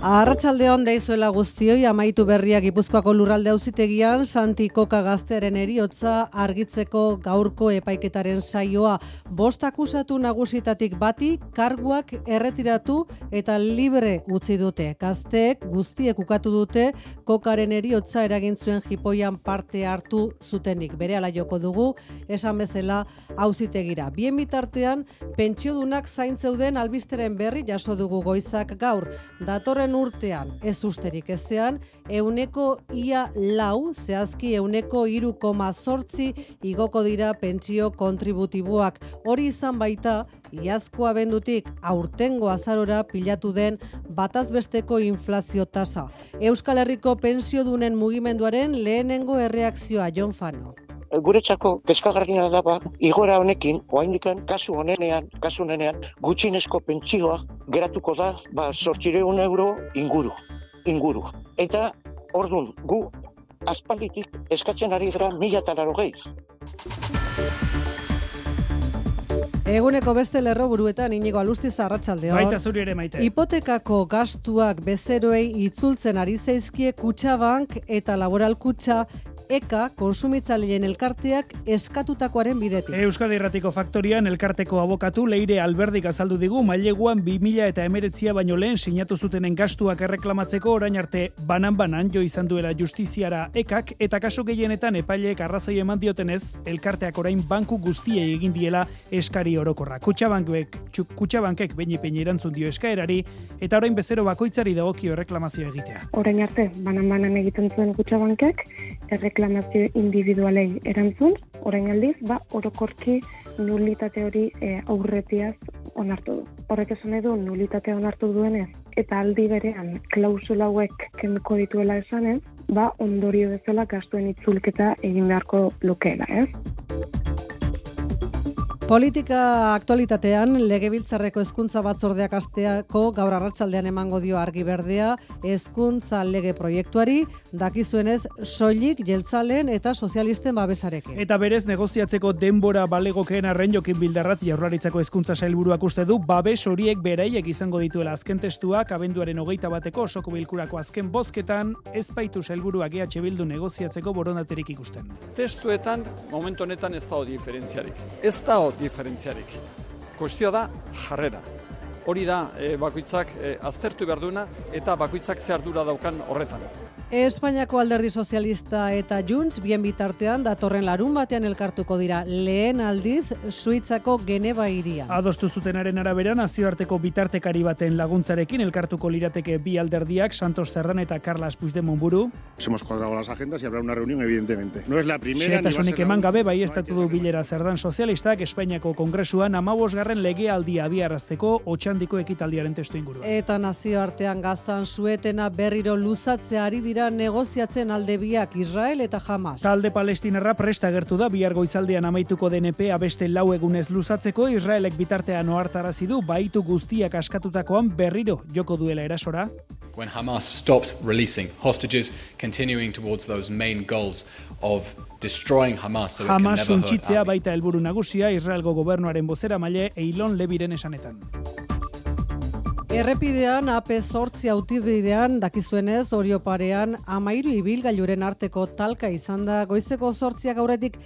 Arratsaldeon deizuela guztioi amaitu berria Gipuzkoako lurralde auzitegian Santi Koka gaztearen eriotza argitzeko gaurko epaiketaren saioa bost akusatu nagusitatik bati karguak erretiratu eta libre utzi dute. Gazteek guztiek ukatu dute Kokaren eriotza eragin zuen jipoian parte hartu zutenik. Berehala joko dugu esan bezala auzitegira. Bien bitartean pentsiodunak zaintzeuden albisteren berri jaso dugu goizak gaur. Datorren urtean ez usterik ezean, euneko ia lau, zehazki euneko iru koma sortzi igoko dira pentsio kontributiboak. Hori izan baita, iazko abendutik aurtengo azarora pilatu den batazbesteko inflazio tasa. Euskal Herriko pensiodunen mugimenduaren lehenengo erreakzioa Jon Fano guretzako kezkagarriena da ba, igora honekin, oaindikan, kasu honenean, kasu honenean, gutxinezko pentsioa geratuko da, ba, sortxireun euro inguru, inguru. Eta, ordun, gu, aspalditik eskatzen ari gara mila talaro gehiz. Eguneko beste lerro buruetan inigo alustiz arratsaldeon. Baita zuri ere maite. Hipotekako gastuak bezeroei itzultzen ari zaizkie Kutxabank eta Laboral Kutxa eka konsumitzaileen elkarteak eskatutakoaren bidetik. Euskadi Erratiko Faktorian elkarteko abokatu Leire Alberdik azaldu digu maileguan 2000 eta emeretzia baino lehen sinatu zutenen gastuak erreklamatzeko orain arte banan-banan jo izan duela justiziara ekak eta kaso gehienetan epaileek arrazoi eman diotenez elkarteak orain banku guztiei egin diela eskari orokorra. Kutxabankek, Kutxabankek behin ipein erantzun dio eskaerari eta orain bezero bakoitzari dagokio erreklamazio egitea. Orain arte banan-banan egiten zuen Kutxabankek erreklamazio individualei erantzun, orain aldiz, ba, orokorki nulitate hori e, aurretiaz onartu du. Horrek esan edu nulitate onartu duenez, eta aldi berean klausula hauek kenduko dituela esanez, ba, ondorio bezala gastuen itzulketa egin beharko lukeela, ez? Politika aktualitatean legebiltzarreko hezkuntza batzordeak asteako gaur arratsaldean emango dio argi berdea hezkuntza lege proiektuari dakizuenez soilik jeltzalen eta sozialisten babesarekin. Eta berez negoziatzeko denbora balegokeen arren jokin bildarratz jaurlaritzako hezkuntza sailburuak uste du babes horiek beraiek izango dituela azken testuak abenduaren hogeita bateko osoko bilkurako azken bozketan ez baitu sailburuak EH Bildu negoziatzeko borondaterik ikusten. Testuetan momentu honetan ez dago diferentziarik. Ez dago diferentziarik. Kostioa da jarrera. Hori da e, bakoitzak e, aztertu behar duena eta bakoitzak ze ardura daukan horretan. Espainiako alderdi sozialista eta Junts bien bitartean datorren larun batean elkartuko dira lehen aldiz Suitzako Geneva iria. Adostu zutenaren arabera nazioarteko bitartekari baten laguntzarekin elkartuko lirateke bi alderdiak Santos Zerran eta Carlas Puigdemont buru. Hemos cuadrado las agendas y habrá una reunión evidentemente. No es la primera ni va a ser eman gabe bai estatu du bilera Zerdan sozialistak Espainiako kongresuan 15garren legealdia abiarazteko otxandiko ekitaldiaren testu inguru. Eta nazioartean gazan suetena berriro luzatzea ari dira negoziatzen alde biak Israel eta Hamas. Talde palestinarra presta gertu da bihar goizaldean amaituko DNP beste lau egunez luzatzeko Israelek bitartean ohartarazi du baitu guztiak askatutakoan berriro joko duela erasora. When Hamas stops releasing hostages continuing towards those main goals of destroying Hamas so Hamas suntxitzea baita helburu nagusia Israelgo gobernuaren bozera maile Eilon Lebiren esanetan. Errepidean, AP sortzi autibidean, dakizuenez, orio parean, amairu ibilgailuren arteko talka izan da, goizeko sortziak aurretik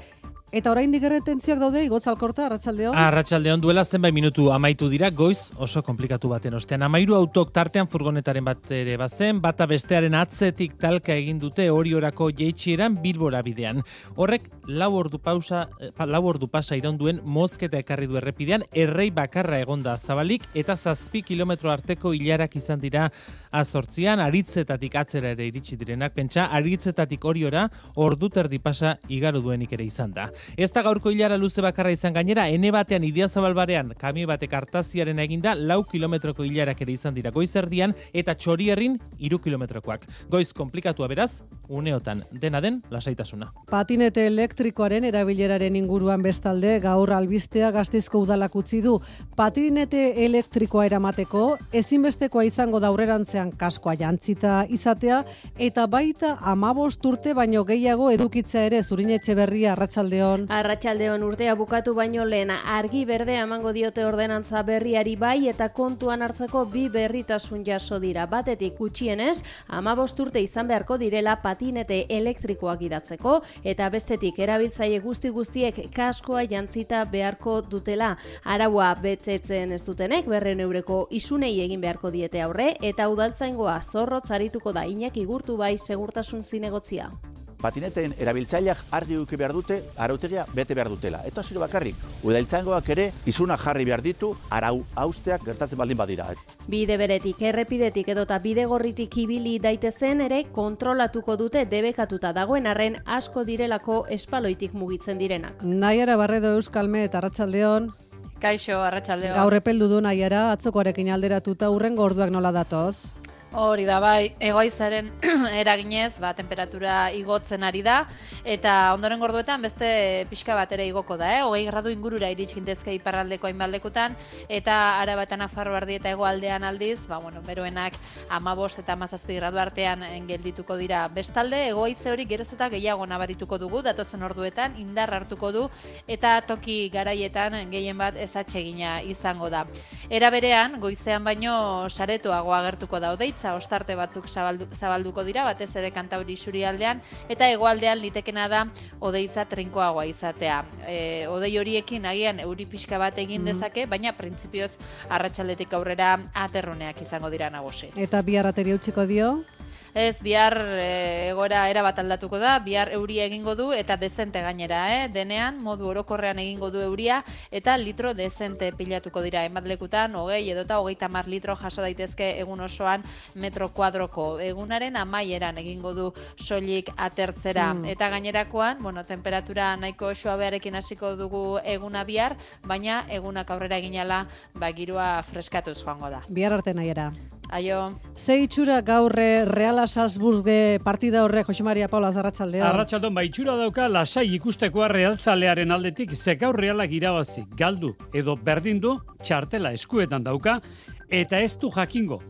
Eta orain digerretentziak daude, igotz alkorta, arratsaldeon. Arratsaldeon duela zenbait minutu amaitu dira, goiz oso komplikatu baten ostean. Amairu autok tartean furgonetaren bat ere bazen, bata bestearen atzetik talka egin dute hori orako jeitxieran bilbora bidean. Horrek lau ordu, pausa, lau ordu pasa iraunduen mozketa ekarri du errepidean, errei bakarra egonda zabalik, eta zazpi kilometro arteko hilarak izan dira azortzian, aritzetatik atzera ere iritsi direnak, pentsa, aritzetatik hori ora, ordu terdi pasa igaro duenik ere izan da. Ez da gaurko hilara luze bakarra izan gainera, ene batean idia zabalbarean, kamio batek hartaziaren eginda, lau kilometroko hilarak ere izan dira goizerdian, eta txorierrin iru kilometrokoak. Goiz komplikatua beraz, uneotan. Dena den, lasaitasuna. Patinete elektrikoaren erabileraren inguruan bestalde gaur albistea gaztizko udalak utzi du. Patinete elektrikoa eramateko ezinbestekoa izango daurerantzean kaskoa jantzita izatea eta baita amabost urte baino gehiago edukitzea ere zurinetxe berria arratsaldeon. Arratsaldeon urtea bukatu baino lehen argi berde emango diote ordenantza berriari bai eta kontuan hartzeko bi berritasun jaso dira. Batetik gutxienez, amabost urte izan beharko direla patinete elektrikoak gidatzeko eta bestetik erabiltzaile guzti guztiek kaskoa jantzita beharko dutela. Araua betzetzen ez dutenek berren eureko isunei egin beharko diete aurre eta udaltzaingoa zorrotz arituko da Iñaki Gurtu bai segurtasun zinegotzia patineteen erabiltzaileak argi uki behar dute, arautegia bete behar dutela. Eta ziro bakarrik, udaltzaingoak ere izuna jarri behar ditu, arau austeak gertatzen baldin badira. Bide beretik, errepidetik edota bide gorritik ibili daitezen ere kontrolatuko dute debekatuta dagoen arren asko direlako espaloitik mugitzen direnak. Naiara Barredo Euskalme eta Arratsaldeon. Kaixo, Arratsaldeon. Gaur epeldu du Naiara, atzokoarekin alderatuta urrengo orduak nola datoz? Hori da, bai, egoizaren eraginez, ba, temperatura igotzen ari da, eta ondoren gorduetan beste pixka bat ere igoko da, eh? hogei gradu ingurura iritsintezke iparraldeko hainbaldekutan, eta arabatan afarro eta egoaldean aldiz, ba, bueno, beroenak amabost eta amazazpi gradu artean geldituko dira bestalde, egoize hori geroz eta gehiago nabarituko dugu, datozen orduetan, indar hartuko du, eta toki garaietan gehien bat ezatxegina izango da. Era berean, goizean baino saretoago agertuko da odeitz, ostarte batzuk zabaldu, zabalduko dira, batez ere kantauri aldean, eta hegoaldean litekena da odeitza trinkoagoa izatea. E, odei horiekin agian euri pixka bat egin mm. dezake, baina printzipioz arratsaldetik aurrera aterruneak izango dira nagosi. Eta bi arrateri utziko dio? Ez, bihar e, egora era bat aldatuko da, bihar euria egingo du eta dezente gainera, eh? denean, modu orokorrean egingo du euria eta litro dezente pilatuko dira. Emadlekutan, hogei edota hogei tamar litro jaso daitezke egun osoan metro kuadroko. Egunaren amaieran egingo du soilik atertzera. Mm. Eta gainerakoan, bueno, temperatura nahiko suabearekin hasiko dugu eguna bihar, baina egunak aurrera eginala, ba, girua freskatuz joango da. Bihar arte nahiera. Aio. Ze itxura gaurre Reala Salzburg partida horre Jose Maria Paula Zarratxaldea. Arratxaldon, ba itxura dauka lasai ikustekoa Real Zalearen aldetik ze gaur Realak irabazi galdu edo berdindu txartela eskuetan dauka eta ez du jakingo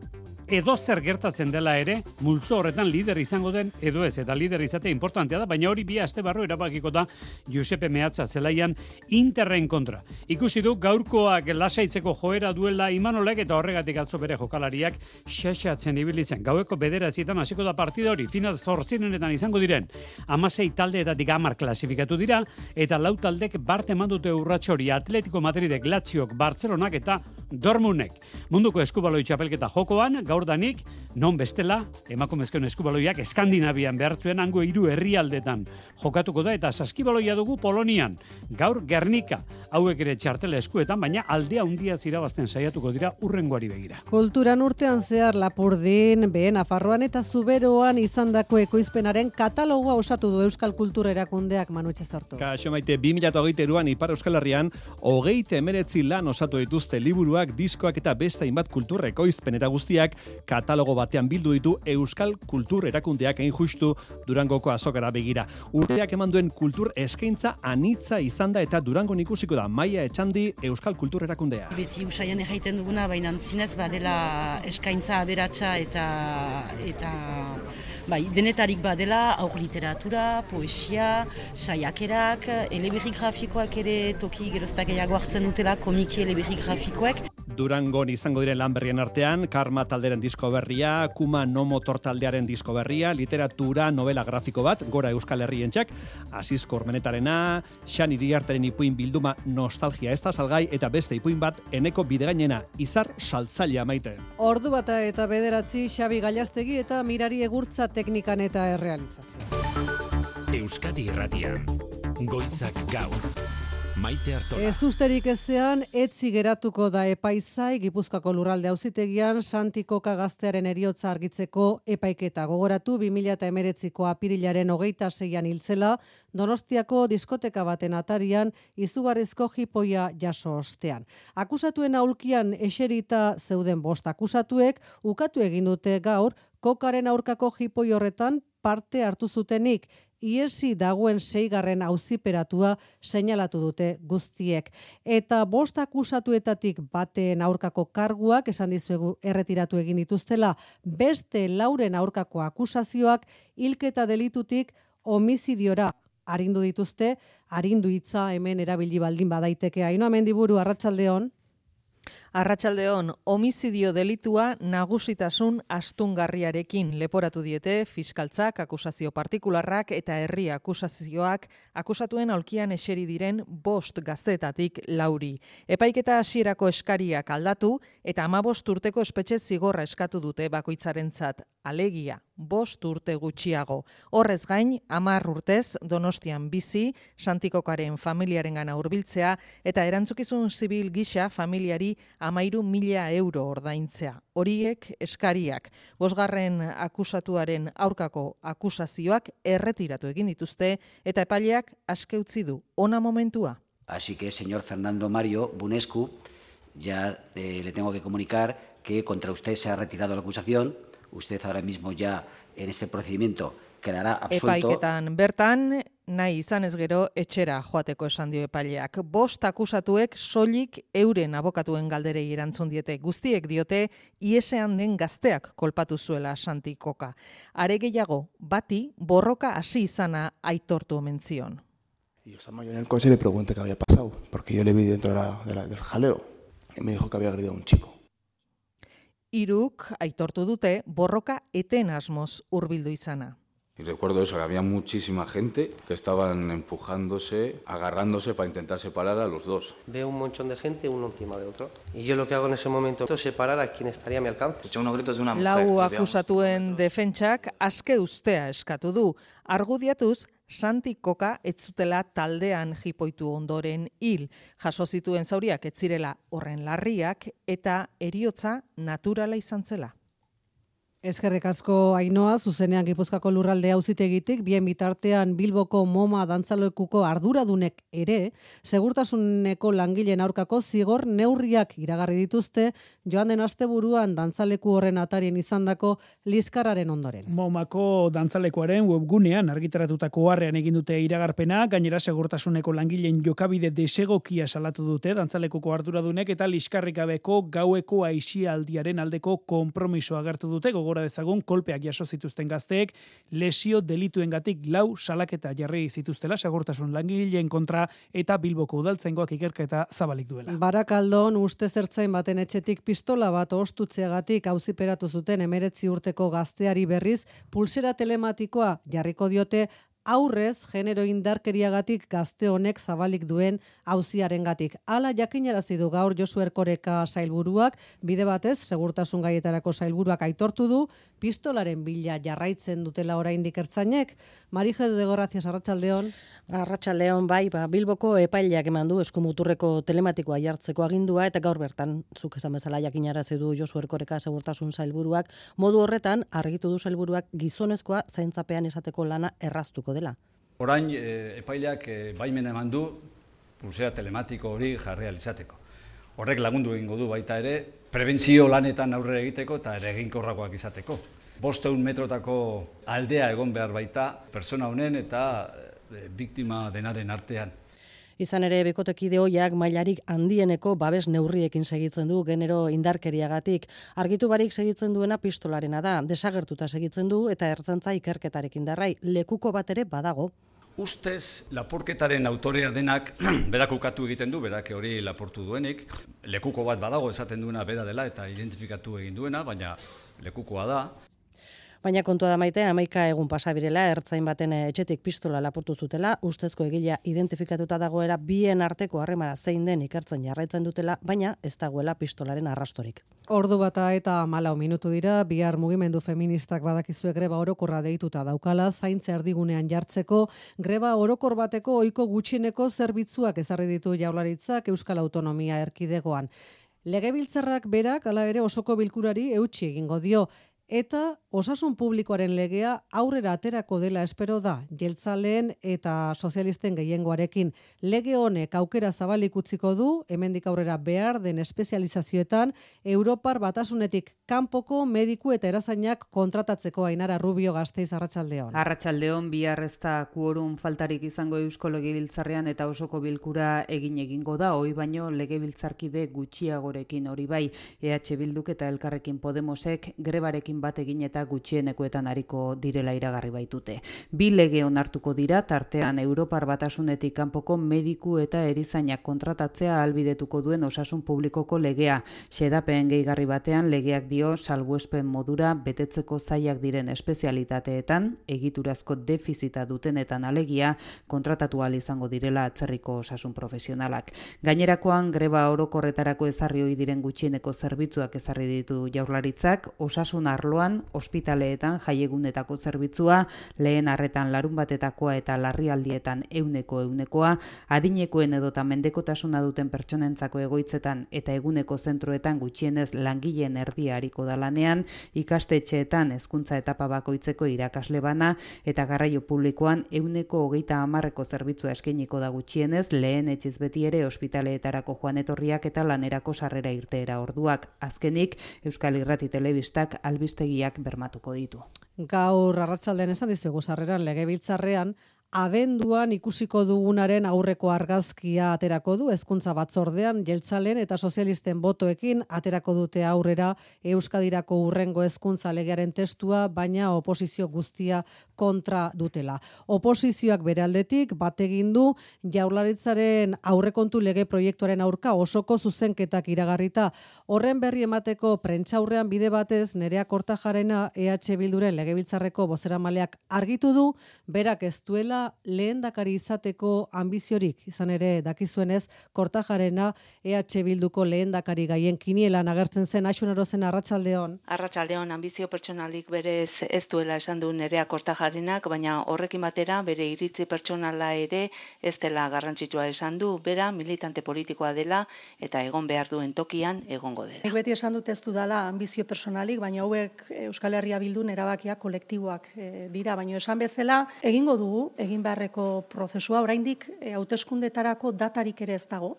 edo zer gertatzen dela ere, multzo horretan lider izango den edo ez, eta lider izatea importantea da, baina hori bi aste barru erabakiko da Giuseppe Meatza zelaian interren kontra. Ikusi du gaurkoak lasaitzeko joera duela imanolek eta horregatik atzo bere jokalariak xaxatzen ibilitzen. Gaueko bederatzietan hasiko da partida hori, final zortzinenetan izango diren, amasei talde eta digamar klasifikatu dira, eta lau taldek bart eman dute urratxori Atletico Madridek, Latziok, Bartzelonak eta Dormunek. Munduko eskubaloi txapelketa jokoan, gaur danik, non bestela, emakumezkoen eskubaloiak Eskandinavian behartzuen hango hiru herrialdetan jokatuko da eta saskibaloia dugu Polonian. Gaur Gernika, hauek ere txartela eskuetan, baina aldea handia zirabazten saiatuko dira urrengoari begira. Kulturan urtean zehar Lapurdin, Behen, Afarroan eta Zuberoan izandako ekoizpenaren katalogoa osatu du Euskal Kultura erakundeak manutxe zartu. Kaixo maite, 2008an Ipar Euskal Herrian, hogeite emeretzi lan osatu dituzte liburuak, diskoak eta beste inbat kultura ekoizpen eta guztiak katalogo batean bildu ditu Euskal Kultur erakundeak egin justu Durangoko azokara begira. Urteak eman duen kultur eskaintza anitza izan da eta Durango ikusiko da Maia Etxandi Euskal Kultur erakundea. Beti usaian erraiten duguna, baina zinez badela eskaintza aberatsa eta eta bai, denetarik badela aur literatura, poesia, saiakerak, eleberri grafikoak ere toki geroztak gehiago hartzen dutela komiki eleberri grafikoek. Durangon izango diren lan berrien artean, Karma talderen disko berria, Kuma Nomo taldearen disko berria, literatura, novela grafiko bat, gora Euskal Herrien txak, Aziz Kormenetarena, Xan Iriartaren ipuin bilduma nostalgia ez da salgai, eta beste ipuin bat, eneko bidegainena, izar saltzailea maite. Ordu bata eta bederatzi, Xabi Gallastegi eta Mirari Egurtza teknikan eta errealizazio. Euskadi Irratian, Goizak Gaur. Maite Artola. Ez usterik ezean, etzi geratuko da epaizai, Gipuzkoako lurralde auzitegian Santikoka gaztearen eriotza argitzeko epaiketa. Gogoratu, 2008ko apirilaren hogeita zeian hiltzela, Donostiako diskoteka baten atarian, izugarrizko jipoia jaso ostean. Akusatuen aulkian eserita zeuden bost akusatuek, ukatu egin dute gaur, kokaren aurkako jipoi horretan parte hartu zutenik iesi dagoen seigarren auziperatua seinalatu dute guztiek. Eta bost akusatuetatik baten aurkako karguak, esan dizuegu erretiratu egin dituztela, beste lauren aurkako akusazioak hilketa delitutik homizidiora arindu dituzte, arindu hitza hemen erabili baldin badaiteke. Ainoa mendiburu, arratsaldeon. Arratsaldeon, homizidio delitua nagusitasun astungarriarekin leporatu diete fiskaltzak, akusazio partikularrak eta herri akusazioak akusatuen aulkian eseri diren bost gaztetatik lauri. Epaiketa hasierako eskariak aldatu eta amabost urteko espetxe zigorra eskatu dute bakoitzarentzat alegia, bost urte gutxiago. Horrez gain, amar urtez, donostian bizi, santikokaren familiaren gana urbiltzea, eta erantzukizun zibil gisa familiari amairu mila euro ordaintzea. Horiek eskariak, bosgarren akusatuaren aurkako akusazioak erretiratu egin dituzte, eta epaileak aske utzi du. Ona momentua. Así que, señor Fernando Mario Bunescu, ya eh, le tengo que comunicar que contra usted se ha retirado la acusación, usted ahora mismo ya en este procedimiento quedará absuelto. Epaiketan bertan, nahi izan ez gero etxera joateko esan dio epaileak. Bost akusatuek soilik euren abokatuen galderei erantzun diete. Guztiek diote, iesean den gazteak kolpatu zuela santikoka. Are gehiago, bati borroka hasi izana aitortu omentzion. Y esa mayor en el coche le pregunté qué había pasado, porque yo le vi dentro de la, de la, del jaleo y me dijo que había agredido a un chico. Iruk aitortu dute borroka eten asmoz hurbildu izana. Y recuerdo eso, que había muchísima gente que estaban empujándose, agarrándose para intentar separar a los dos. Veo un monchón de gente uno encima de otro. Y yo lo que hago en ese momento es separar a quien estaría a mi alcance. Escuché unos gritos de una mujer. Lau akusatuen defentsak aske ustea eskatu du. Argudiatuz, Santi Koka ez zutela taldean jipoitu ondoren hil. Jaso zituen zauriak ez zirela horren larriak eta eriotza naturala izan zela. Eskerrik asko Ainoa, zuzenean Gipuzkoako lurralde auzitegitik, bien bitartean Bilboko MoMA dantzalekuko arduradunek ere, segurtasuneko langileen aurkako zigor neurriak iragarri dituzte, joan den asteburuan dantzaleku horren atarien izandako liskarraren ondoren. MoMako dantzalekuaren webgunean argitaratutako harrean egin dute iragarpena, gainera segurtasuneko langileen jokabide desegokia salatu dute dantzalekuko arduradunek eta liskarrikabeko gaueko aixialdiaren aldeko konpromiso agertu dute, gogora dezagun kolpeak jaso zituzten gazteek lesio delituengatik lau salaketa jarri zituztela segurtasun langileen kontra eta Bilboko udaltzaingoak ikerketa zabalik duela. Barakaldon uste zertzain baten etxetik pistola bat ostutzeagatik auziperatu zuten emeretzi urteko gazteari berriz pulsera telematikoa jarriko diote aurrez genero indarkeriagatik gazte honek zabalik duen auziarengatik. Hala jakinarazi du gaur Josu Erkoreka sailburuak, bide batez segurtasun gaietarako sailburuak aitortu du pistolaren bila jarraitzen dutela oraindik ertzainek. Marije de Gorrazias Arratsaldeon. Arratsaldeon bai, ba, Bilboko epaileak eman du eskumuturreko telematikoa jartzeko agindua eta gaur bertan zuk esan bezala jakinarazi du Josu Erkoreka segurtasun sailburuak modu horretan argitu du sailburuak gizonezkoa zaintzapean esateko lana erraztuko dela. Orain e, epaileak e, baimena eman du pulsera telematiko hori jarri izateko. Horrek lagundu egingo du baita ere prebentzio lanetan aurrera egiteko eta ere eginkorrakoak izateko. Bosteun metrotako aldea egon behar baita persona honen eta e, biktima denaren artean. Izan ere, bikotekide hoiak mailarik handieneko babes neurriekin segitzen du genero indarkeriagatik. Argitu barik segitzen duena pistolarena da, desagertuta segitzen du eta ertzantza ikerketarekin darrai, lekuko bat ere badago. Ustez, lapurketaren autorea denak berak ukatu egiten du, berak hori laportu duenik. Lekuko bat badago esaten duena bera dela eta identifikatu egin duena, baina lekukoa da. Baina kontua da maite, amaika egun pasabirela, ertzain baten etxetik pistola lapurtu zutela, ustezko egilea identifikatuta dagoera bien arteko harremara zein den ikertzen jarraitzen dutela, baina ez dagoela pistolaren arrastorik. Ordu bata eta malau minutu dira, bihar mugimendu feministak badakizue greba orokorra deituta daukala, zaintze erdigunean jartzeko, greba orokor bateko ohiko gutxieneko zerbitzuak ezarri ditu jaularitzak Euskal Autonomia erkidegoan. Legebiltzarrak berak ala ere osoko bilkurari eutxi egingo dio eta osasun publikoaren legea aurrera aterako dela espero da jeltzaleen eta sozialisten gehiengoarekin lege honek aukera zabalik utziko du hemendik aurrera behar den espezializazioetan Europar batasunetik kanpoko mediku eta erazainak kontratatzeko Ainara Rubio Gasteiz Arratsaldeon. Arratsaldeon bihar ez da kuorum faltarik izango Eusko Legebiltzarrean eta osoko bilkura egin egingo da hoi baino legebiltzarkide gutxiagorekin hori bai EH Bilduk eta Elkarrekin Podemosek grebarekin bat egin eta gutxienekoetan ariko direla iragarri baitute. Bi lege onartuko dira tartean Europar batasunetik kanpoko mediku eta erizainak kontratatzea albidetuko duen osasun publikoko legea. Xedapen gehigarri batean legeak dio salbuespen modura betetzeko zaiak diren espezialitateetan egiturazko defizita dutenetan alegia kontratatu izango direla atzerriko osasun profesionalak. Gainerakoan greba orokorretarako ezarri ohi diren gutxieneko zerbitzuak ezarri ditu jaurlaritzak osasun arloan ospitaleetan jaiegunetako zerbitzua, lehen arretan larun batetakoa eta larrialdietan euneko eunekoa, adinekoen edota mendekotasuna duten pertsonentzako egoitzetan eta eguneko zentroetan gutxienez langileen erdia hariko dalanean, ikastetxeetan hezkuntza etapa bakoitzeko irakasle bana eta garraio publikoan euneko hogeita hamarreko zerbitzua eskainiko da gutxienez, lehen etxiz beti ere ospitaleetarako joan etorriak eta lanerako sarrera irteera orduak. Azkenik, Euskal Irrati Telebistak albistegiak bermatuko ditu. Gaur arratsaldean esan dizugu sarreran legebiltzarrean abenduan ikusiko dugunaren aurreko argazkia aterako du hezkuntza batzordean jeltzalen eta sozialisten botoekin aterako dute aurrera Euskadirako urrengo hezkuntza legearen testua baina oposizio guztia kontra dutela. Oposizioak bere aldetik bat egin du Jaurlaritzaren aurrekontu lege proiektuaren aurka osoko zuzenketak iragarrita horren berri emateko prentsaurrean bide batez Nerea Kortajarena EH Bilduren legebiltzarreko bozeramaleak argitu du berak ez duela lehendakari izateko ambiziorik, izan ere dakizuenez, kortajarena EH Bilduko lehendakari gaien kinielan agertzen zen, asunero zen arratsaldeon. Arratsaldeon ambizio pertsonalik berez ez duela esan du nerea kortajarenak, baina horrekin batera bere iritzi pertsonala ere ez dela garrantzitsua esan du, bera militante politikoa dela eta egon behar duen tokian egongo dela. Nik beti esan dut ez dudala ambizio pertsonalik, baina hauek Euskal Herria Bildun erabakiak kolektiboak eh, dira, baina esan bezala egingo dugu, egin beharreko prozesua oraindik e, hauteskundetarako datarik ere ez dago.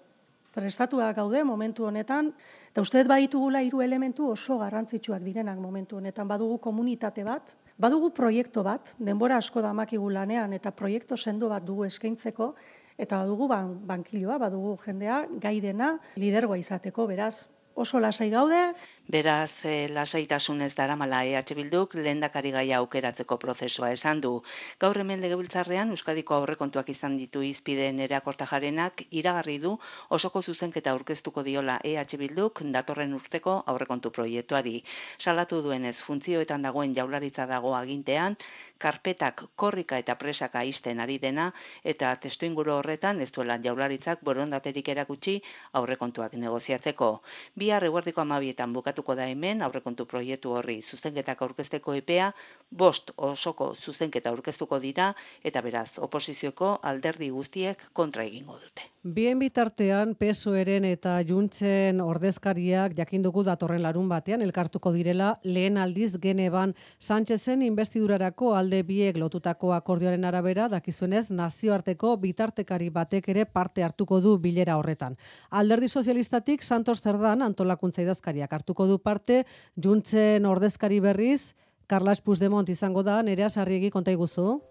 Prestatua gaude momentu honetan eta usteet baditugula hiru elementu oso garrantzitsuak direnak momentu honetan badugu komunitate bat, badugu proiektu bat, denbora asko da makigu lanean eta proiektu sendo bat dugu eskaintzeko eta badugu ban, bankiloa, badugu jendea gai dena lidergoa izateko, beraz oso lasai gaude. Beraz, e, lasaitasunez daramala EH Bilduk lehendakari gaia aukeratzeko prozesua esan du. Gaur hemen legebiltzarrean Euskadiko aurrekontuak izan ditu izpideen ere akortajarenak iragarri du osoko zuzenketa aurkeztuko diola EH Bilduk datorren urteko aurrekontu proiektuari. Salatu duenez funtzioetan dagoen jaularitza dago agintean, karpetak korrika eta presaka izten ari dena eta testu inguru horretan ez duela jaularitzak borondaterik erakutsi aurrekontuak negoziatzeko. Bihar eguerdiko amabietan bukatuko da hemen aurrekontu proiektu horri zuzenketak aurkezteko epea, bost osoko zuzenketa aurkeztuko dira eta beraz oposizioko alderdi guztiek kontra egingo dute. Bien bitartean, pesoeren eta juntzen ordezkariak jakindugu datorren larun batean, elkartuko direla lehen aldiz geneban Sánchezen investidurarako alde biek lotutako akordioaren arabera, dakizuenez nazioarteko bitartekari batek ere parte hartuko du bilera horretan. Alderdi sozialistatik Santos Zerdan antolakuntza idazkariak hartuko du parte, juntzen ordezkari berriz, Carlas Puigdemont izango da, nerea sarriegi konta iguzu.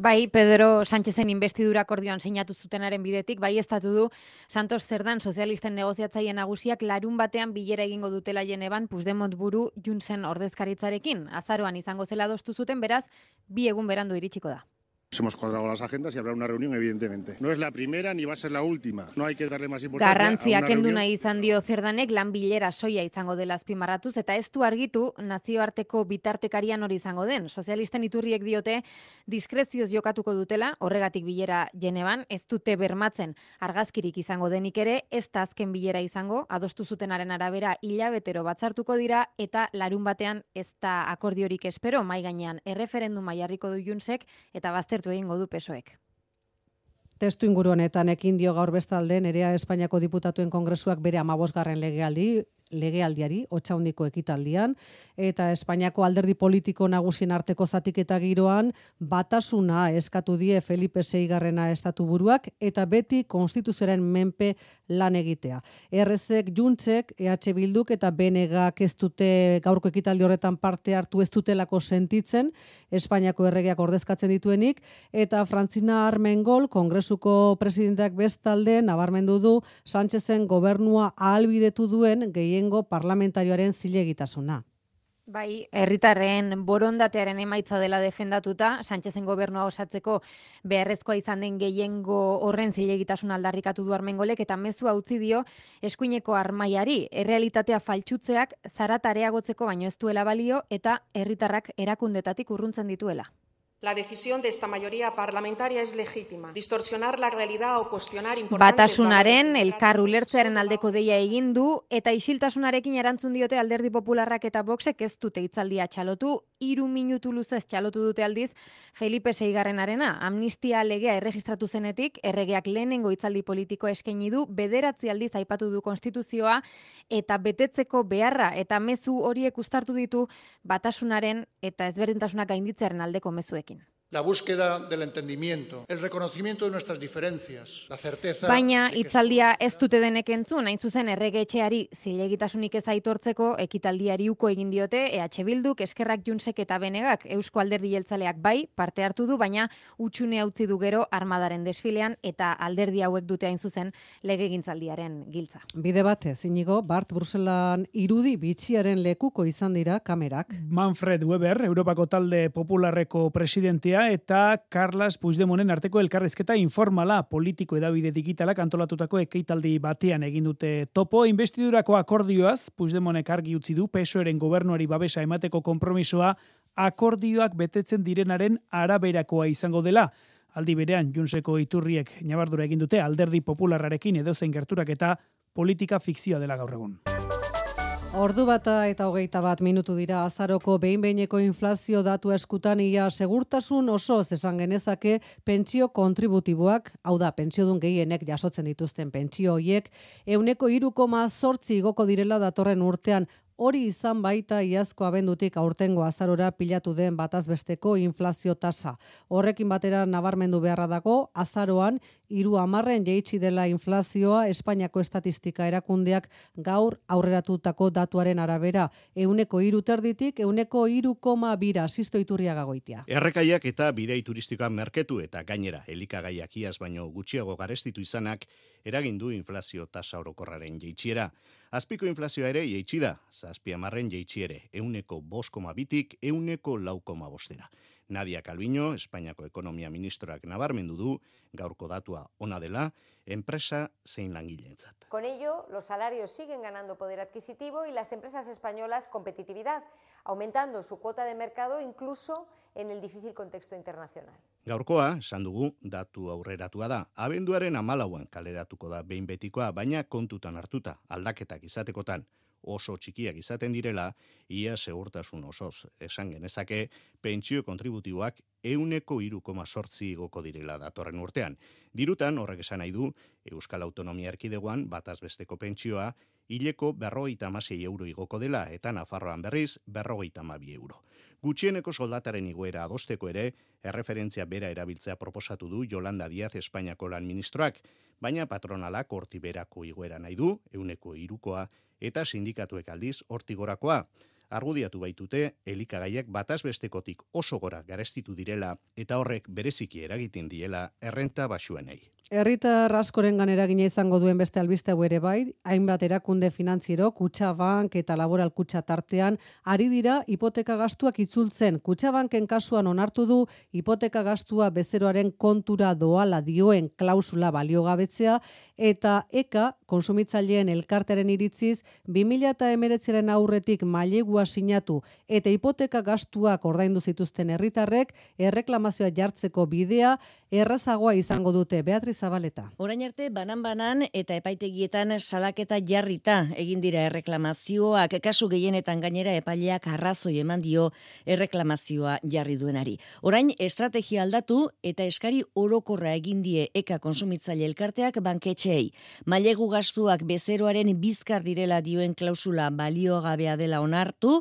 Bai, Pedro Sánchezen investidura akordioan sinatu zutenaren bidetik, bai estatu du Santos Zerdan sozialisten negoziatzaile nagusiak larun batean bilera egingo dutela jeneban Puigdemont buru Junsen ordezkaritzarekin. Azaroan izango zela dostu zuten, beraz, bi egun berandu iritsiko da. Hemos cuadrado las agendas y habrá una reunión, evidentemente. No es la primera ni va a ser la última. No hay que darle más importancia Garrantzia kendu nahi izan dio zerdanek lan bilera soia izango dela azpimarratuz eta ez du argitu nazioarteko bitartekarian hori izango den. Sozialisten iturriek diote diskrezioz jokatuko dutela, horregatik bilera jeneban, ez dute bermatzen argazkirik izango denik ere, ez da azken bilera izango, adostu zutenaren arabera hilabetero batzartuko dira eta larun batean ez da akordiorik espero, mai gainean erreferenduma jarriko du junsek eta bazter aztertu egingo du pesoek. Testu inguru honetan ekin dio gaur bestalde nerea Espainiako diputatuen kongresuak bere amabosgarren legealdi legealdiari, otxaundiko ekitaldian, eta Espainiako alderdi politiko nagusien arteko zatik eta giroan, batasuna eskatu die Felipe Seigarrena estatu buruak, eta beti konstituzioaren menpe lan egitea. Errezek, Juntzek, EH Bilduk eta Benegak ez dute gaurko ekitaldi horretan parte hartu ez dutelako sentitzen, Espainiako erregeak ordezkatzen dituenik, eta Frantzina Armengol, kongresuko presidenteak bestalde, nabarmendu du, Sánchezen gobernua ahalbidetu duen gehiengo parlamentarioaren zilegitasuna. Bai, herritarren borondatearen emaitza dela defendatuta, Sánchezen gobernua osatzeko beharrezkoa izan den gehiengo horren zilegitasun aldarrikatu du armengolek eta mezu utzi dio eskuineko armaiari, errealitatea faltsutzeak zaratareagotzeko baino ez duela balio eta herritarrak erakundetatik urruntzen dituela. La decisión de esta mayoría parlamentaria es legítima. Distorsionar la realidad o cuestionar importantes... Batasunaren, elkar ulertzearen aldeko deia egin du, eta isiltasunarekin erantzun diote alderdi popularrak eta boxek ez dute itzaldia txalotu, iru minutu luzez txalotu dute aldiz Felipe Seigarren arena. Amnistia legea erregistratu zenetik, erregeak lehenengo itzaldi politiko eskaini du, bederatzi aldiz aipatu du konstituzioa, eta betetzeko beharra, eta mezu horiek ustartu ditu batasunaren eta ezberdintasunak gainditzearen aldeko mezuek. La búsqueda del entendimiento, el reconocimiento de nuestras diferencias, la certeza... Baina, itzaldia ez dute denek entzun, hain zuzen erregetxeari zilegitasunik ez aitortzeko ekitaldiari uko egin diote, EH Bilduk, Eskerrak Junsek eta Benegak, Eusko Alderdi Jeltzaleak bai, parte hartu du, baina utxune utzi du gero armadaren desfilean eta alderdi hauek dute hain zuzen legegintzaldiaren giltza. Bide bate, zinigo, Bart Bruselan irudi bitxiaren lekuko izan dira kamerak. Manfred Weber, Europako talde popularreko presidentia, eta Carlos Puigdemonen arteko elkarrezketa informala politiko edabide digitalak antolatutako ekeitaldi batean egin dute topo investidurako akordioaz Puigdemonek argi utzi du PSOEren gobernuari babesa emateko konpromisoa akordioak betetzen direnaren araberakoa izango dela. Aldi berean, Junseko iturriek nabardura egin dute alderdi popularrarekin edozein gerturak eta politika fikzioa dela gaur egun. Ordu bata eta hogeita bat minutu dira azaroko behin-behineko inflazio datu eskutan ia segurtasun oso esan genezake pentsio kontributiboak, hau da, pentsiodun gehienek jasotzen dituzten pentsio hoiek, euneko irukoma sortzi igoko direla datorren urtean hori izan baita iazko abendutik aurtengo azarora pilatu den batazbesteko inflazio tasa. Horrekin batera nabarmendu beharra dago, azaroan, iru amarren jeitsi dela inflazioa Espainiako estatistika erakundeak gaur aurreratutako datuaren arabera. Euneko iru terditik, euneko iru koma bira, sisto gagoitia. Errekaiak eta bidei turistikoa merketu eta gainera, elikagaiak iaz baino gutxiago garestitu izanak, eragindu inflazio tasa orokorraren jeitxiera. Azpiko inflazioa ere jeitsi da, zazpi amarren jeitsi ere, euneko boskoma bitik, euneko laukoma bostera. Nadia Calviño, Espainiako ekonomia ministroak nabarmendu du, gaurko datua ona dela, enpresa zein langileentzat. Con ello, los salarios siguen ganando poder adquisitivo y las empresas españolas competitividad, aumentando su cuota de mercado incluso en el difícil contexto internacional. Gaurkoa, esan dugu, datu aurreratua da. Abenduaren amalauan kaleratuko da behin betikoa, baina kontutan hartuta, aldaketak izatekotan oso txikiak izaten direla, ia segurtasun osoz. Esan genezake, pentsio kontributiboak euneko iruko sortzi igoko direla datorren urtean. Dirutan, horrek esan nahi du, Euskal Autonomia Erkidegoan, bataz besteko pentsioa, hileko berrogeita amasei euro igoko dela, eta Nafarroan berriz, berrogeita amabi euro. Gutxieneko soldataren igoera adosteko ere, erreferentzia bera erabiltzea proposatu du Jolanda Diaz Espainiako lan ministroak, baina patronalak horti berako igoera nahi du, euneko irukoa, eta sindikatuek aldiz hortigorakoa. Argudiatu baitute, elikagaiak batazbestekotik oso gora garestitu direla eta horrek bereziki eragiten diela errenta basuenei. Herritar askoren ganera gine izango duen beste albiste hau ere bai, hainbat erakunde finantziero, kutsa bank eta laboral kutsa tartean, ari dira hipoteka gastuak itzultzen. Kutsa banken kasuan onartu du hipoteka gastua bezeroaren kontura doala dioen klausula baliogabetzea eta eka konsumitzaileen elkarteren iritziz 2000 eta emeretzeren aurretik mailegua sinatu eta hipoteka gastuak ordaindu zituzten herritarrek erreklamazioa jartzeko bidea errazagoa izango dute. Beatriz Zabaleta. Orain arte banan-banan eta epaitegietan salaketa jarrita egin dira erreklamazioak kasu gehienetan gainera epaileak arrazoi eman dio erreklamazioa jarri duenari. Orain estrategia aldatu eta eskari orokorra egin die eka konsumitzaile elkarteak banketxeei. Mailegu gastuak bezeroaren bizkar direla dioen klausula baliogabea dela onartu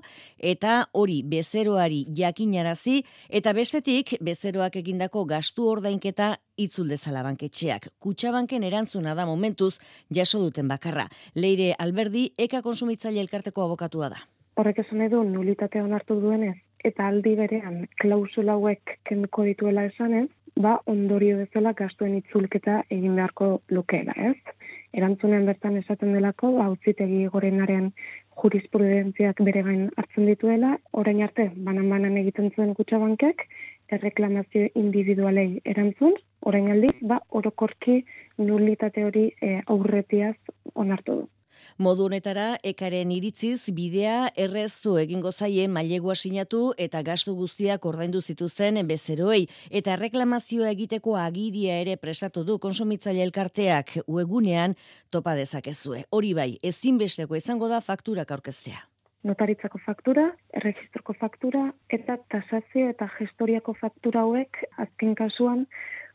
eta hori bezeroari jakinarazi eta bestetik bezeroak egindako gastu ordainketa itzul dezala banketxeak. Kutxabanken erantzuna da momentuz jaso duten bakarra. Leire Alberdi eka konsumitzaile elkarteko abokatua da. Horrek esan edu nulitatea onartu duenez eta aldi berean klausula hauek kenduko dituela esanez, ba ondorio bezala gastuen itzulketa egin beharko lukeela, ez? Erantzunean bertan esaten delako, ba utzitegi gorenaren jurisprudentziak bere gain hartzen dituela, orain arte banan-banan egiten zuen kutxabankek, erreklamazio individualei erantzun, orain aldiz, ba orokorki nulitate hori e, aurretiaz onartu du. Modu honetara, ekaren iritziz bidea erreztu egingo zaie mailegua sinatu eta gastu guztiak ordaindu zituzen bezeroei eta reklamazioa egiteko agiria ere prestatu du konsumitzaile elkarteak uegunean topa dezakezue. Hori bai, ezinbesteko izango da fakturak aurkeztea notaritzako faktura, erregistroko faktura eta tasazio eta gestoriako faktura hauek azken kasuan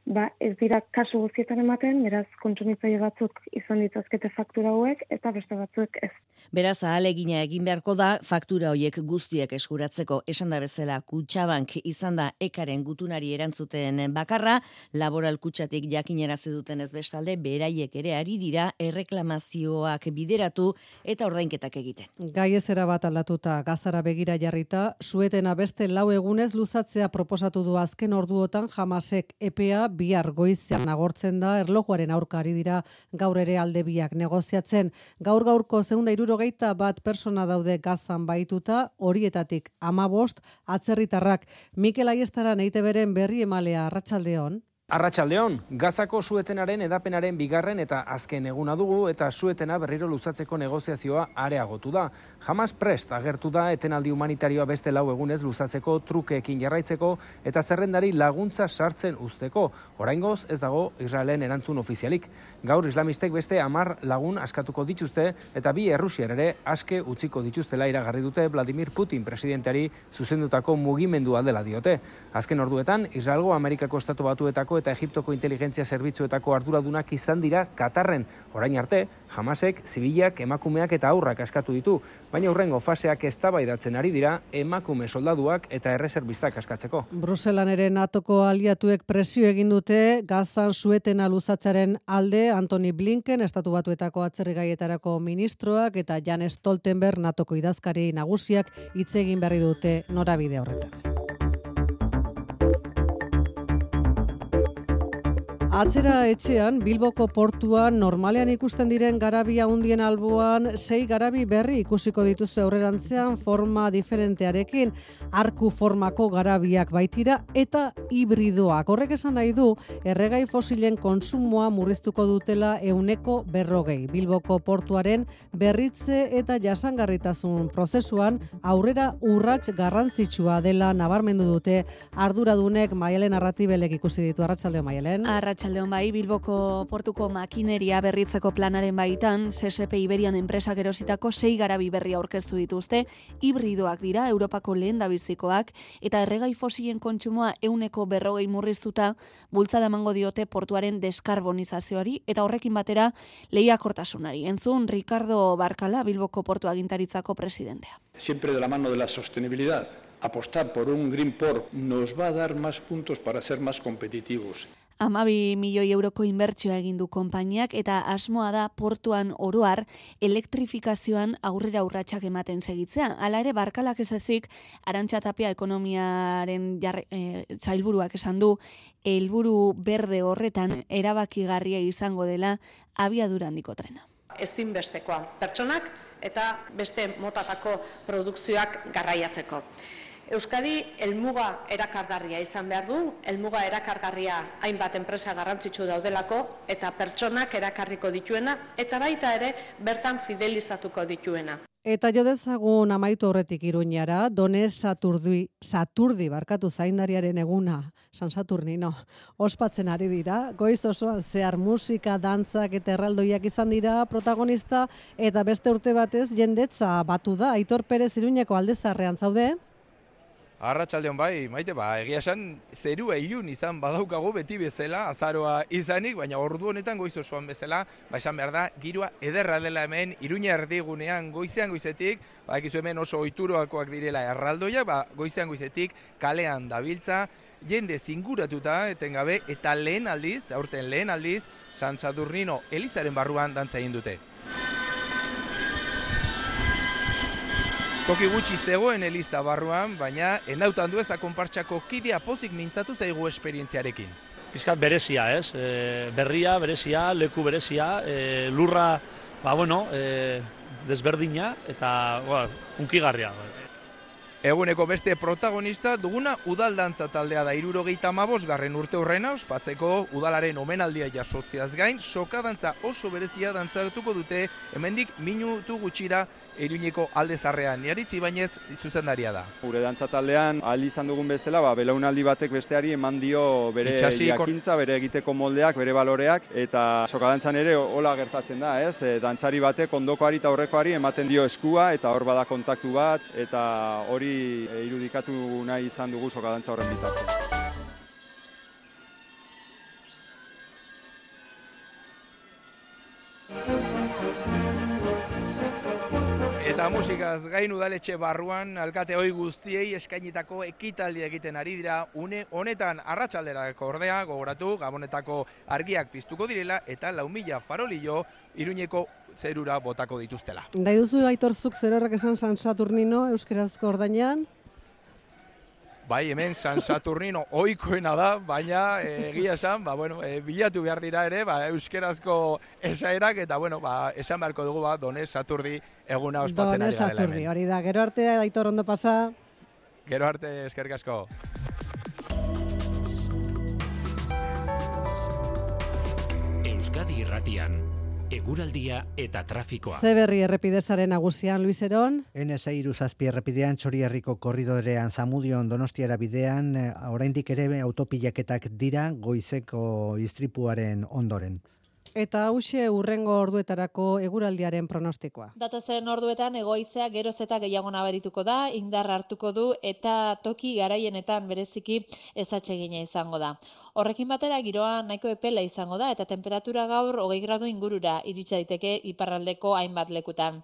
ba, ez dira kasu guztietan ematen, beraz kontsumitzaile batzuk izan ditzazkete faktura hauek eta beste batzuek ez. Beraz, ahalegina egin beharko da faktura hoiek guztiak eskuratzeko esan da bezala kutsabank izan da ekaren gutunari erantzuten bakarra, laboral kutsatik jakinera duten ez bestalde, beraiek ere ari dira erreklamazioak bideratu eta ordainketak egiten. Gai ezera bat aldatuta gazara begira jarrita, suetena beste lau egunez luzatzea proposatu du azken orduotan jamasek EPA bihar goizean agortzen da erlojuaren aurkari dira gaur ere alde biak negoziatzen. Gaur gaurko zeunda irurogeita bat persona daude gazan baituta, horietatik amabost atzerritarrak. Mikel Aiestaran eite beren berri emalea arratsaldeon. Arratxaldeon, gazako suetenaren edapenaren bigarren eta azken eguna dugu eta suetena berriro luzatzeko negoziazioa areagotu da. Jamas prest agertu da etenaldi humanitarioa beste lau egunez luzatzeko trukeekin jarraitzeko eta zerrendari laguntza sartzen usteko. Oraingoz ez dago Israelen erantzun ofizialik. Gaur islamistek beste amar lagun askatuko dituzte eta bi errusier ere aske utziko dituztela iragarri dute Vladimir Putin presidenteari zuzendutako mugimendu dela diote. Azken orduetan, Israelgo Amerikako Estatu Batuetako eta Egiptoko inteligentzia zerbitzuetako arduradunak izan dira Katarren. Orain arte, jamasek, zibilak, emakumeak eta aurrak askatu ditu, baina hurrengo faseak eztabaidatzen ari dira emakume soldaduak eta erreserbistak askatzeko. Bruselan ere natoko aliatuek presio egin dute gazan sueten aluzatzaren alde Antoni Blinken, estatu batuetako atzerrigaietarako ministroak eta Jan Stoltenberg natoko idazkari nagusiak hitz egin berri dute norabide horretan. Atzera etxean, Bilboko portuan normalean ikusten diren garabia handien alboan, sei garabi berri ikusiko dituzu aurrerantzean forma diferentearekin, arku formako garabiak baitira eta hibridoak. Horrek esan nahi du, erregai fosilen konsumoa murriztuko dutela euneko berrogei. Bilboko portuaren berritze eta jasangarritasun prozesuan aurrera urrats garrantzitsua dela nabarmendu dute arduradunek Maialen Arratibelek ikusi ditu Arratsalde Maialen. Arratsaldeon bai, Bilboko portuko makineria berritzeko planaren baitan, CSP Iberian enpresak erositako sei garabi berri aurkeztu dituzte, hibridoak dira, Europako lehen dabizikoak, eta erregai fosilen kontsumoa euneko berrogei murriztuta, bultzada emango diote portuaren deskarbonizazioari, eta horrekin batera lehiakortasunari. Entzun, Ricardo Barkala, Bilboko portu agintaritzako presidentea. Siempre de la mano de la sostenibilidad. Apostar por un Green Port nos va a dar más puntos para ser más competitivos. Amabi milioi euroko inbertsioa egin du konpainiak eta asmoa da portuan oroar elektrifikazioan aurrera urratsak ematen segitzea. Hala ere barkalak ez ezik arantxatapia ekonomiaren jarre, e, zailburuak esan du helburu berde horretan erabakigarria izango dela abiadura handiko trena. Ezinbestekoa pertsonak eta beste motatako produkzioak garraiatzeko. Euskadi helmuga erakargarria izan behar du, helmuga erakargarria hainbat enpresa garrantzitsu daudelako eta pertsonak erakarriko dituena eta baita ere bertan fidelizatuko dituena. Eta jo dezagun amaitu horretik iruñara, done Saturdi, Saturdi barkatu zaindariaren eguna, San Saturni, no, ospatzen ari dira, goiz osoan zehar musika, dantzak eta erraldoiak izan dira protagonista, eta beste urte batez jendetza batu da, Aitor Perez iruñeko aldezarrean zaude? Arratxaldeon bai, maite, ba, egia esan, zerua ilun izan badaukago beti bezala, azaroa izanik, baina ordu honetan goiz osoan bezala, ba, esan behar da, girua ederra dela hemen, iruña erdigunean goizean goizetik, ba, ekizu hemen oso oituroakoak direla erraldoia, ba, goizean goizetik, kalean dabiltza, jende zinguratuta, etengabe, eta lehen aldiz, aurten lehen aldiz, San Saturnino Elizaren barruan dantza egin dute. Toki gutxi zegoen Eliza barruan, baina enautan du eza konpartxako kidea pozik mintzatu zaigu esperientziarekin. Piskat berezia, ez? E, berria, berezia, leku berezia, e, lurra, ba, bueno, e, desberdina eta ba, unkigarria. Eguneko beste protagonista duguna udaldantza taldea da irurogeita mabos garren urte horrena ospatzeko udalaren omenaldia jasotziaz gain, sokadantza oso berezia dantzatuko dute hemendik minutu gutxira Iruñeko alde zarrean, niaritzi bainez zuzendaria da. Gure dantza taldean, aldi izan dugun bestela, ba, belaunaldi batek besteari eman dio bere Itxasi, jakintza, bere egiteko moldeak, bere baloreak, eta sokadantzan ere hola gertatzen da, ez? E, dantzari batek ondokoari eta horrekoari ematen dio eskua, eta hor bada kontaktu bat, eta hori irudikatu nahi izan dugu sokadantza horren bitartzen. Musikaz gain udaletxe barruan alkate hoi guztiei eskainitako ekitaldi egiten ari dira une honetan arratsalderako ordea gogoratu gabonetako argiak piztuko direla eta lau mila farolio iruñeko zerura botako dituztela. Nahi duzu aitorzuk zer horrek esan San Saturnino euskerazko ordainean? Bai, hemen San Saturnino oikoena da, baina eh, egia esan, ba, bueno, e, bilatu behar dira ere, ba, euskerazko esaerak, eta bueno, ba, esan beharko dugu, ba, Donez Saturdi eguna ospatzen ari garela hemen. hori da, gero arte, aitor ondo pasa. Gero arte, eskerrik asko. Euskadi irratian, eguraldia eta trafikoa. Zeberri errepidezaren nagusian Luis Eron. NS zazpi errepidean Txoriarriko korridorean Zamudion Donostiara bidean eh, oraindik ere autopilaketak dira goizeko istripuaren ondoren. Eta hause urrengo orduetarako eguraldiaren pronostikoa. Datozen orduetan egoizea geroz eta gehiago nabarituko da, indar hartuko du eta toki garaienetan bereziki ezatsegina izango da. Horrekin batera giroa nahiko epela izango da eta temperatura gaur hogei gradu ingurura iritsa daiteke iparraldeko hainbat lekutan.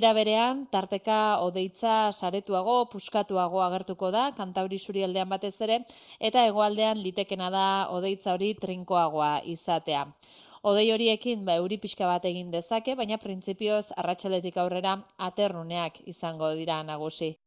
Era berean, tarteka odeitza saretuago, puskatuago agertuko da, kantauri surialdean batez ere, eta hegoaldean litekena da odeitza hori trinkoagoa izatea. Odei horiekin ba euri pixka bat egin dezake, baina printzipioz arratsaletik aurrera aterruneak izango dira nagusi.